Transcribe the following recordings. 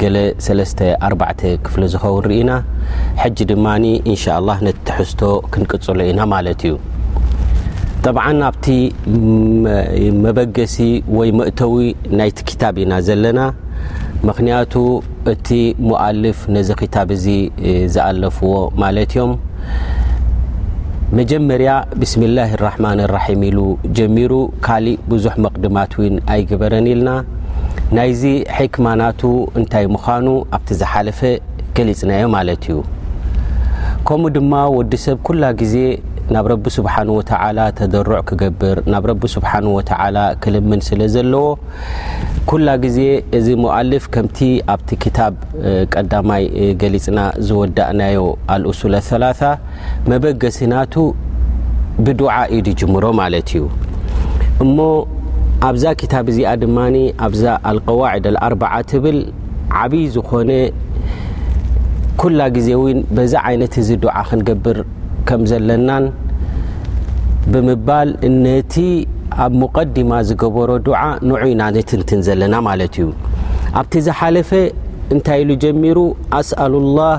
ገለ ሰለስተ ኣርባዕተ ክፍሊ ዝኸውን ርኢና ሕጂ ድማ ኢንሻላህ ነቲ ትሕዝቶ ክንቅፅሎ ኢና ማለት እዩ ጠብዓን ኣብቲ መበገሲ ወይ መእተዊ ናይቲ ክታብ ኢና ዘለና ምክንያቱ እቲ ሙኣልፍ ነዚ ክታብ እዚ ዝኣለፍዎ ማለት እዮም መጀመርያ ብስምላህ ራሕማን ራሒም ኢሉ ጀሚሩ ካሊእ ብዙሕ መቅድማት ውን ኣይግበረን ኢልና ናይዚ ሕክማ ናቱ እንታይ ምዃኑ ኣብቲ ዝሓለፈ ገሊጽናዮ ማለት እዩ ከምኡ ድማ ወዲ ሰብ ኩላ ግዜ ናብ ረቢ ስብሓን ወተዓላ ተደሩዕ ክገብር ናብ ረቢ ስብሓን ወተዓላ ክልምን ስለ ዘለዎ ኩላ ግዜ እዚ ሞኣልፍ ከምቲ ኣብቲ ክታብ ቀዳማይ ገሊጽና ዝወዳእናዮ ኣልኡሱለ ሰላሳ መበገሲ ናቱ ብዱዓ እዩ ድጅምሮ ማለት እዩ እሞ ኣብዛ ክታብ እዚኣ ድማ ኣብዛ ኣልቀዋዕድ ኣኣርባዓ ትብል ዓብይ ዝኾነ ኩላ ግዜ ውን በዚ ዓይነት እዚ ዱዓ ክንገብር ከም ዘለናን ብምባል ነቲ ኣብ ሙቀዲማ ዝገበሮ ዱዓ ንዑ ኢና ንትንትን ዘለና ማለት እዩ ኣብቲ ዝሓለፈ እንታይ ኢሉ ጀሚሩ ኣስኣሉ ላህ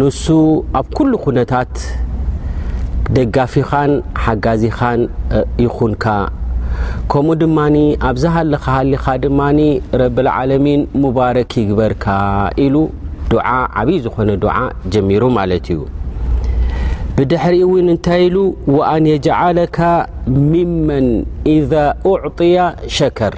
ንሱ ኣብ ኩሉ ኩነታት ደጋፊኻን ሓጋዚኻን ይኹንካ ከምኡ ድማ ኣብ ዝሃለኻ ሃሊኻ ድማ ረብልዓለሚን ሙባረክ ይግበርካ ኢሉ ዱዓ ዓብዪ ዝኾነ ዱዓ ጀሚሩ ማለት እዩ ብድሕሪኡ እውን እንታይ ኢሉ ወኣን የጅዓለካ ሚመን ኢዛ ኡዕጥያ ሸከር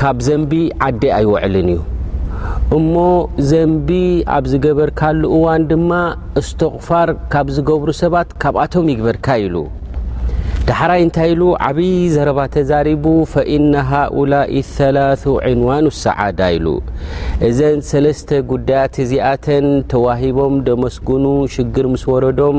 ካብ ዘንቢ ዓዲ ኣይወዕልን እዩ እሞ ዘንቢ ኣብ ዝገበርካሉ እዋን ድማ እስትቕፋር ካብ ዝገብሩ ሰባት ካብኣቶም ይግበርካ ኢሉ ዳሓራይ እንታይ ኢሉ ዓብይ ዘረባ ተዛሪቡ ፈኢነ ሃኡላ ሰላث ዕንዋኑ ሰዓዳ ኢሉ እዘን ሰለስተ ጉዳያት እዚኣተን ተዋሂቦም ደመስግኑ ሽግር ምስ ወረዶም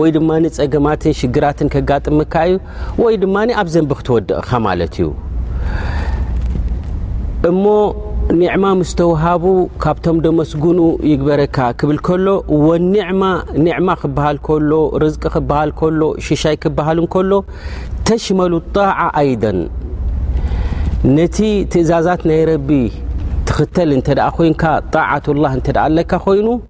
ወይ ድማ ጸገማትን ሽግራትን ከጋጥምካ እዩ ወይ ድማ ኣብ ዘንቢ ክትወድቕ እኻ ማለት እዩ እሞ ኒዕማ ምስ ተውሃቡ ካብቶም ደመስግኑ ይግበረካ ክብል ከሎ ወኒዕማ ኒዕማ ክበሃል ከሎ ርዝቂ ክበሃል ከሎ ሽሻይ ክበሃል እንከሎ ተሽመሉ ጣዓ ኣይደን ነቲ ትእዛዛት ናይ ረቢ ትኽተል እንተ ደኣ ኮይንካ ጣዓት ላህ እንተ ደኣ ኣለካ ኮይኑ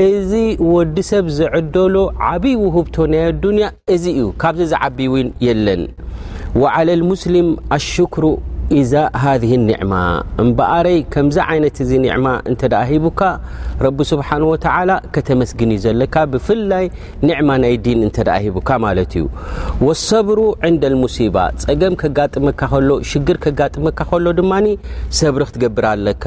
እዚ ወዲ ሰብ ዝዕደሎ ዓብይ ውህብቶ ናይ ኣዱንያ እዚ እዩ ካብዚ ዝዓቢ እውን የለን ወዓለ ልሙስሊም ኣሽክሩ ኢዛ ሃዚህ ኒዕማ እምበኣረይ ከምዚ ዓይነት እዚ ኒዕማ እንተ ደኣ ሂቡካ ረቢ ስብሓን ወተዓላ ከተመስግን እዩ ዘለካ ብፍላይ ኒዕማ ናይ ዲን እንተ ደኣ ሂቡካ ማለት እዩ ወሰብሩ ዕንደ ልሙሲባ ጸገም ከጋጥመካ ከሎ ሽግር ከጋጥመካ ከሎ ድማኒ ሰብሪ ክትገብር ኣለካ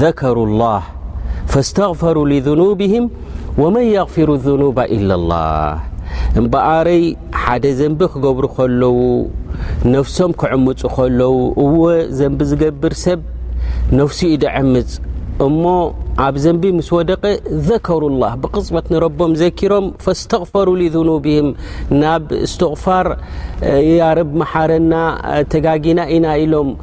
ዘከሩ ላህ ፈስተግፈሩ ሊዙኑብህም ወመን የግፊሩ ዙኑባ ኢላ ላህ እምበኣረይ ሓደ ዘንቢ ክገብሩ ከለዉ ነፍሶም ክዕምፁ ከለዉ እወ ዘንቢ ዝገብር ሰብ ነፍሱ እዩ ድዐምፅ እሞ ኣብ ዘንቢ ምስ ወደቀ ዘከሩ ላህ ብቅፅበት ንረቦም ዘኪሮም ፈስተግፈሩ ሊዙኑብህም ናብ እስትቕፋር ያረብ መሓረና ተጋጊና ኢና ኢሎም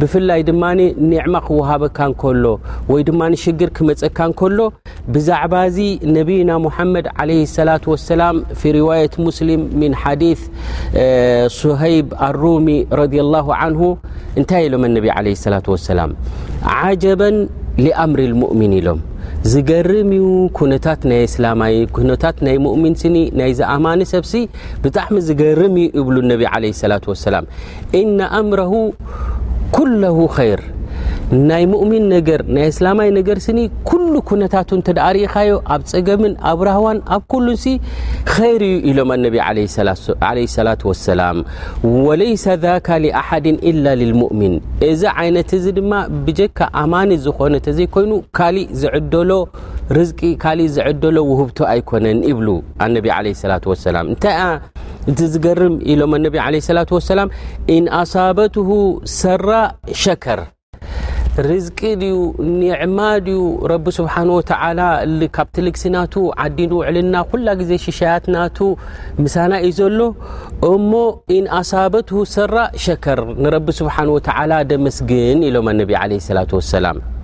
ብፍላይ ድማ ኒዕማ ክወሃበካ እንከሎ ወይ ድማ ሽግር ክመፀካ እንከሎ ብዛዕባ እዚ ነቢይና ሙሓመድ ዓለ ሰላት ወሰላም ፊ ርዋየት ሙስሊም ምን ሓዲ ሱሀይብ ኣሩሚ ረድ ላሁ ዓንሁ እንታይ ኢሎም ኣነቢ ዓለ ሰላት ወሰላም ዓጀበን ሊኣምሪ ልሙእሚን ኢሎም ዝገርም እዩ ኩነታት ናይ እስላማይ ኩነታት ናይ ሙእሚን ስኒ ናይ ዝኣማኒ ሰብሲ ብጣዕሚ ዝገርም እዩ እብሉ ነቢ ዓለ ሰላት ወሰላም ኢነ ኣምረሁ ኩለሁ ኸይር ናይ ሙእሚን ነገር ናይ እስላማይ ነገር ስኒ ኩሉ ኩነታቱ እንተ ርእኻዮ ኣብ ጸገምን ኣብ ራህዋን ኣብ ኩሉን ሲ ኸይር እዩ ኢሎም ኣነቢ ዓለ ሰላት ወሰላም ወለይሰ ዛካ ሊኣሓድን ኢላ ልልሙእሚን እዚ ዓይነት እዚ ድማ ብጀካ ኣማኒ ዝኾነ እተዘይኮይኑ ካሊእ ዝዕደሎ ርዝቂ ካሊእ ዝዕደሎ ውህብቶ ኣይኮነን ይብሉ ኣነቢ ዓለ ሰላት ወሰላም እንታይእ እቲ ዝገርም ኢሎም ኣነቢ ዓለ ሰላት ወሰላም እን ኣሳበትሁ ሰራ ሸከር ርዝቂ ድዩ ኒዕማ ድዩ ረቢ ስብሓን ወተዓላ ካብቲ ልግሲናቱ ዓዲን ውዕልና ኩላ ግዜ ሽሻያትናቱ ምሳና እዩ ዘሎ እሞ እን ኣሳበትሁ ሰራ ሸከር ንረቢ ስብሓን ወተዓላ ደመስግን ኢሎም ኣነቢ ዓለ ሰላት ወሰላም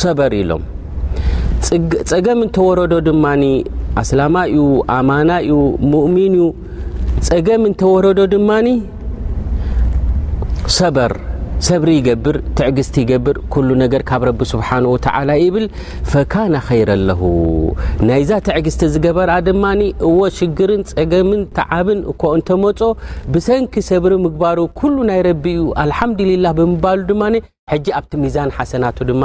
ሰበር ኢሎም ጸገም እንተወረዶ ድማ ኣስላማ እዩ ኣማና እዩ ሙእሚን እዩ ጸገም እንተወረዶ ድማ ሰበር ሰብሪ ይገብር ትዕግስቲ ይገብር ኩሉ ነገር ካብ ረቢ ስብሓን ወተዓላ ይብል ፈካነ ኸይረ ኣለሁ ናይዛ ትዕግስቲ ዝገበራ ድማ እዎ ሽግርን ጸገምን ተዓብን እኮ እንተመጾ ብሰንኪ ሰብሪ ምግባሩ ኩሉ ናይ ረቢ እዩ ኣልሓምዱልላህ ብምባሉ ድማ ሕጂ ኣብቲ ሚዛን ሓሰናቱ ድማ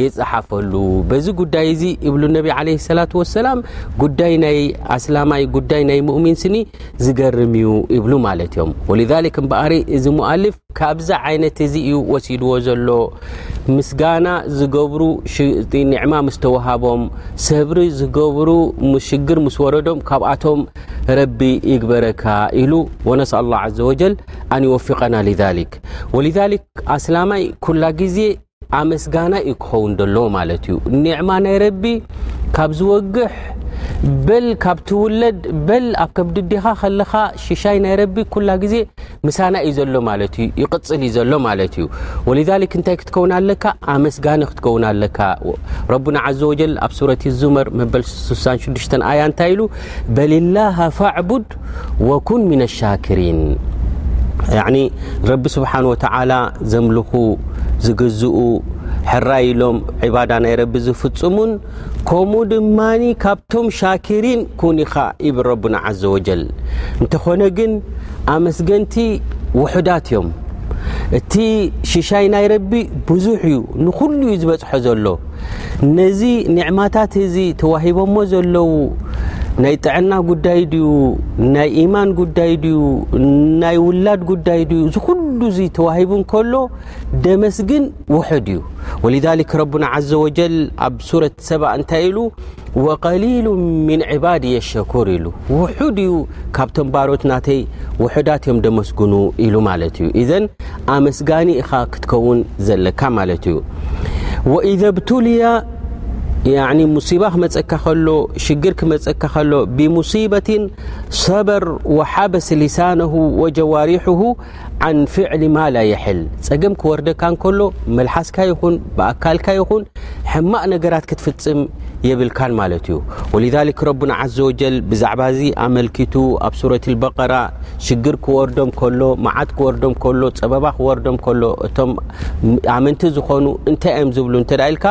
ይጸሓፈሉ በዚ ጉዳይ እዚ ይብሉ ነቢ ዓለይሂ ሰላቱ ወሰላም ጉዳይ ናይ ኣስላማይ ጉዳይ ናይ ሙእሚን ስኒ ዝገርም እዩ ይብሉ ማለት እዮም ወሊዛሊክ እምበኣሪ እዚ ሙኣልፍ ካብዚ ዓይነት እዚ እዩ ወሲድዎ ዘሎ ምስጋና ዝገብሩ ኒዕማ ምስ ተዋሃቦም ሰብሪ ዝገብሩ ሽግር ምስ ወረዶም ካብኣቶም ረቢ ይግበረካ ኢሉ ወነስ ኣላ ዘ ወጀል ኣን ይወፊቀና ሊዛሊክ ወሊዛሊክ ኣስላማይ ኩላ ግዜ ኣመስጋናይ እዩ ክኸውን ዘለዎ ማለት እዩ ኒዕማ ናይ ረቢ ካብ ዝወግሕ በል ካብ ትውለድ በል ኣብ ከብድዴኻ ከለኻ ሽሻይ ናይ ረቢ ኩላ ግዜ ምሳና እዩ ዘሎ ማለት እዩ ይቕፅል እዩ ዘሎ ማለት እዩ ወልዛሊክ እንታይ ክትከውን ኣለካ ኣመስጋኒ ክትከውን ኣለካ ረቡና ዘ ወጀል ኣብ ሱረት ዙመር መበል 66 ኣያ እንታይ ኢሉ በልላሃ ፋዕቡድ ወኩን ምነ ሻክሪን ያዕኒ ረቢ ስብሓን ወተዓላ ዘምልኹ ዝግዝኡ ሕራይ ኢሎም ዕባዳ ናይ ረቢ ዝፍፅሙን ከምኡ ድማ ካብቶም ሻክሪን ኩን ኢኻ ይብል ረቡና ዓዘ ወጀል እንተኾነ ግን ኣመስገንቲ ውሑዳት እዮም እቲ ሽሻይ ናይ ረቢ ብዙሕ እዩ ንኹሉ እዩ ዝበፅሖ ዘሎ ነዚ ኒዕማታት እዚ ተዋሂቦሞ ዘለዉ ናይ ጥዕና ጉዳይ ድዩ ናይ ኢማን ጉዳይ ድዩ ናይ ውላድ ጉዳይ ድዩ እዚ ኩሉ እዚ ተዋሂቡ እንከሎ ደመስግን ውሑድ እዩ ወልሊክ ረቡና ዘ ወጀል ኣብ ሱረት ሰባ እንታይ ኢሉ ወቀሊሉ ምን ዕባድ የሸኩር ኢሉ ውሑድ እዩ ካብቶም ባሮት ናተይ ውሑዳት እዮም ደመስግኑ ኢሉ ማለት እዩ ኣመስጋኒ ኢኻ ክትከውን ዘለካ ማለት እዩ ወኢዘ ብቱልያ ሙሲባ ክመፀካ ከሎ ሽግር ክመፀካ ከሎ ብሙሲበትን ሰበር ወሓበስ ሊሳነ ወጀዋሪሑሁ ዓን ፍዕሊ ማላ ይሕል ፀገም ክወርደካ ከሎ መልሓስካ ይኹን ብኣካልካ ይኹን ሕማቅ ነገራት ክትፍፅም የብልካን ማለት እዩ ወ ረና ዘ ወጀል ብዛዕባ እዚ ኣመልኪቱ ኣብ ሱረት በራ ሽግር ክወርዶም ከሎ መዓት ክወርዶም ከሎ ፀበባ ክወርዶም ከሎ እቶም ኣመንቲ ዝኾኑ እንታይ እዮም ዝብሉ እንተ ኢልካ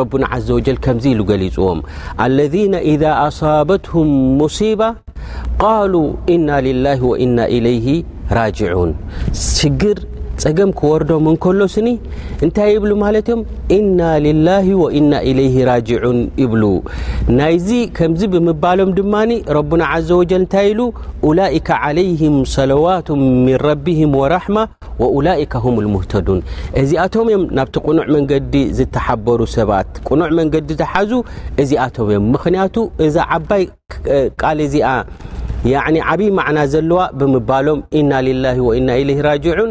ረቡና ዓዘ ወጀል ከምዚ ኢሉ ገሊፅዎም ኣለዚነ ኢዛ ኣሳበትሁም ሙሲባ ቃሉ ኢና ልላሂ ወኢና ኢለይሂ ራጅዑን ሽግር ፀገም ክወርዶም እንከሎ ስኒ እንታይ ይብሉ ማለት እዮም ኢና ልላሂ ወኢና ኢለይሂ ራጅዑን ይብሉ ናይዚ ከምዚ ብምባሎም ድማ ረቡና ዓዘ ወጀል እንታይ ኢሉ ኡላኢከ ዓለይህም ሰለዋቱ ምን ረቢህም ወራሕማ ወኡላኢከ ሁም ልሙህተዱን እዚኣቶም እዮም ናብቲ ቅኑዕ መንገዲ ዝተሓበሩ ሰባት ቅኑዕ መንገዲ ዝሓዙ እዚኣቶም እዮም ምክንያቱ እዛ ዓባይ ቃል እዚኣ ዓብይ ማዕና ዘለዋ ብምባሎም ኢና ልላ ወኢና ኢለይ ራጅዑን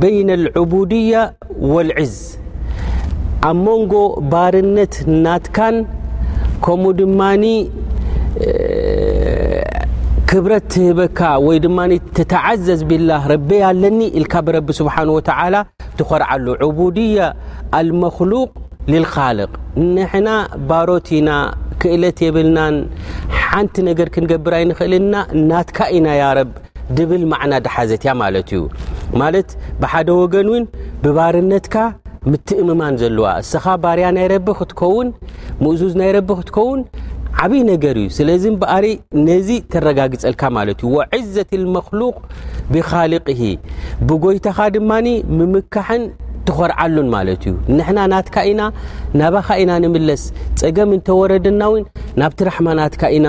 በይነ ልዕቡድያ ወልዕዝ ኣብ መንጎ ባርነት ናትካን ከምኡ ድማ ክብረት ትህበካ ወይ ድማ ተተዓዘዝ ቢላ ረቢ ኣለኒ ኢልካ ብረቢ ስብሓን ወተዓላ ትኾርዓሉ ዕቡድያ ኣልመክሉቅ ልልካልቅ ንሕና ባሮት ኢና ክእለት የብልናን ሓንቲ ነገር ክንገብር ኣይንኽእልና ናትካ ኢና ያረብ ድብል ማዕና ድሓዘት እያ ማለት እዩ ማለት ብሓደ ወገን እውን ብባርነትካ ምትእምማን ዘለዋ እስኻ ባርያ ናይ ረቢ ክትከውን ምእዙዝ ናይ ረቢ ክትከውን ዓብይ ነገር እዩ ስለዚ በኣሪ ነዚ ተረጋግፀልካ ማለት እዩ ወዕዘት ልመክሉቅ ብካልቅ ብጎይታኻ ድማ ምምካሕን ትኾርዓሉን ማለት እዩ ንሕና ናትካ ኢና ናባኻ ኢና ንምለስ ፀገም እንተወረድና እውን ናብቲ ራሕማ ናትካ ኢና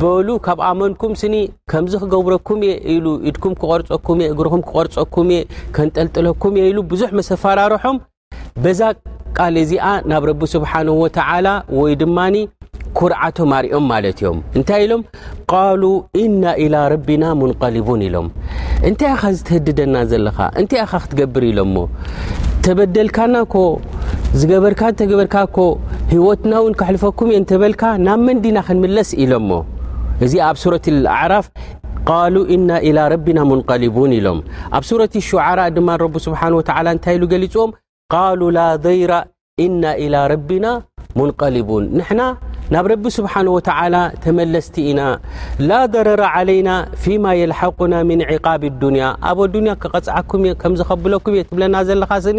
በሉ ካብ ኣመንኩም ስኒ ከምዚ ክገብረኩም እየ ኢሉ ኢድኩም ክቆርፀኩም እየ እግርኹም ክቆርፀኩም እየ ከንጠልጥለኩም እየ ኢሉ ብዙሕ ምስ ኣፈራርሖም በዛ ቃል እዚኣ ናብ ረቢ ስብሓን ወተዓላ ወይ ድማ ኩርዓቶም ኣርኦም ማለት እዮም እንታይ ኢሎም ቃሉ እና ኢላ ረቢና ሙንቀሊቡን ኢሎም እንታይ ኢኻ ዝተህድደና ዘለኻ እንታይ ኢኻ ክትገብር ኢሎሞ ተበደልካና ኮ ዝገበርካ እንተገበርካ እኮ ህይወትና እውን ከሕልፈኩም እየ እንተበልካ ናብ መን ዲና ክንምለስ ኢሎሞ እዚ ኣብ ሱረት ኣዕራፍ ቃሉ እና ኢላ ረቢና ሙንቀሊቡን ኢሎም ኣብ ሱረት ሹዓራ ድማ ረቢ ስብሓን ወተዓላ እንታይ ኢሉ ገሊፅዎም ቃሉ ላ ዘይራ እና ኢላ ረቢና ሙንቀሊቡን ንሕና ናብ ረቢ ስብሓን ወተዓላ ተመለስቲ ኢና ላ ደረራ ዓለይና ፊማ የልሓቁና ምን ዕቃብ ዱንያ ኣብ ኣዱንያ ክቐፅዓኩም እየ ከምዚ ከብለኩም እየ ትብለና ዘለኻ ስኒ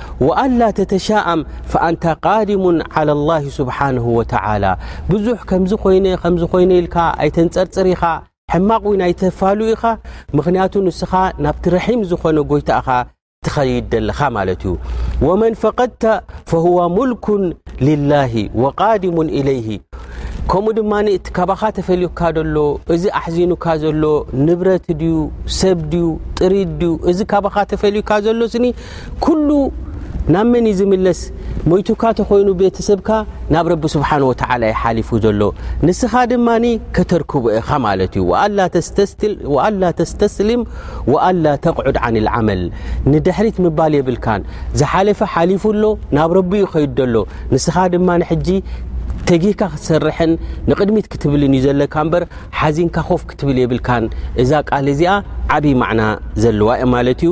ወኣላ ተተሻኣም ፈኣንታ ቃዲሙን ዓላ ላሂ ሱብሓነሁ ወተዓላ ብዙሕ ከምዚ ኮይነ ከምዚ ኮይነ ኢልካ ኣይተንጸርጽር ኢኻ ሕማቕ እውን ኣይተፋሉ ኢኻ ምኽንያቱ ንስኻ ናብቲ ረሒም ዝኾነ ጎይታኻ ትኸይድ ደለኻ ማለት እዩ ወመን ፈቀድተ ፈሁወ ሙልኩን ልላሂ ወቃዲሙን ኢለይሂ ከምኡ ድማ እቲ ካባኻ ተፈልዩካ ዘሎ እዚ ኣሕዚኑካ ዘሎ ንብረት ድዩ ሰብ ድዩ ጥሪት ድዩ እዚ ካባኻ ተፈልዩካ ዘሎ ስኒ ኩሉ ናብ መን እዩ ዝምለስ ሞይቱካ ተኮይኑ ቤተሰብካ ናብ ረቢ ስብሓን ወተላ ዩ ሓሊፉ ዘሎ ንስኻ ድማ ከተርክቦ ኢኻ ማለት እዩ ኣላ ተስተስሊም ወኣላ ተቕዑድ ዓን ልዓመል ንድሕሪት ምባል የብልካን ዝሓለፈ ሓሊፉ ኣሎ ናብ ረቢ ዩ ከይድ ዘሎ ንስኻ ድማ ሕጂ ተጊህካ ክትሰርሐን ንቕድሚት ክትብልን እዩ ዘለካ እምበር ሓዚንካ ኮፍ ክትብል የብልካን እዛ ቃል እዚኣ ዓብዪ ማዕና ዘለዋ ማለት እዩ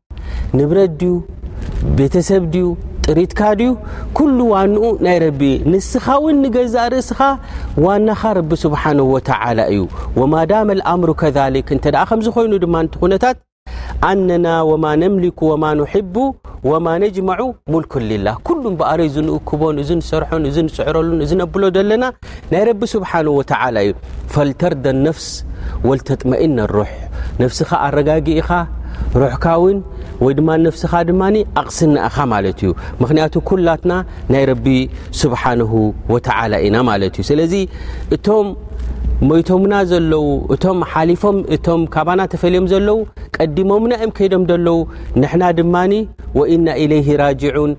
ንብረት ድዩ ቤተሰብ ድዩ ጥሪትካ ድዩ ኩሉ ዋንኡ ናይ ረቢ ንስኻ ውን ንገዛእ ርእስኻ ዋናኻ ረቢ ስብሓን ወተላ እዩ ወማዳመ ኣምሩ ከሊክ እንተ ከምዚ ኮይኑ ድማ ቲ ኩነታት ኣነና ወማ ነምሊኩ ወማ ንሕቡ ወማ ነጅማዑ ሙልኩ ሊላ ኩሉ እምበኣረይ ዝንእክቦን እዚ ንሰርሖን እዚ ንፅዕረሉን እዚ ነብሎ ዘለና ናይ ረቢ ስብሓን ወተላ እዩ ፈልተርደ ነፍስ ወልተጥመኢነ ሩሕ ነፍስኻ ኣረጋጊኢኻ ሩሕካ ውን ወይ ድማ ነፍስኻ ድማ ኣቕስናእኻ ማለት እዩ ምክንያቱ ኩላትና ናይ ረቢ ስብሓን ወተላ ኢና ማለት እዩ ስለዚ እቶም ሞይቶምና ዘለዉ እቶም ሓሊፎም እቶም ካባና ተፈልዮም ዘለዉ ቀዲሞምና እም ከይዶም ዘለዉ ንሕና ድማ ወኢና ኢለይህ ራጅዑን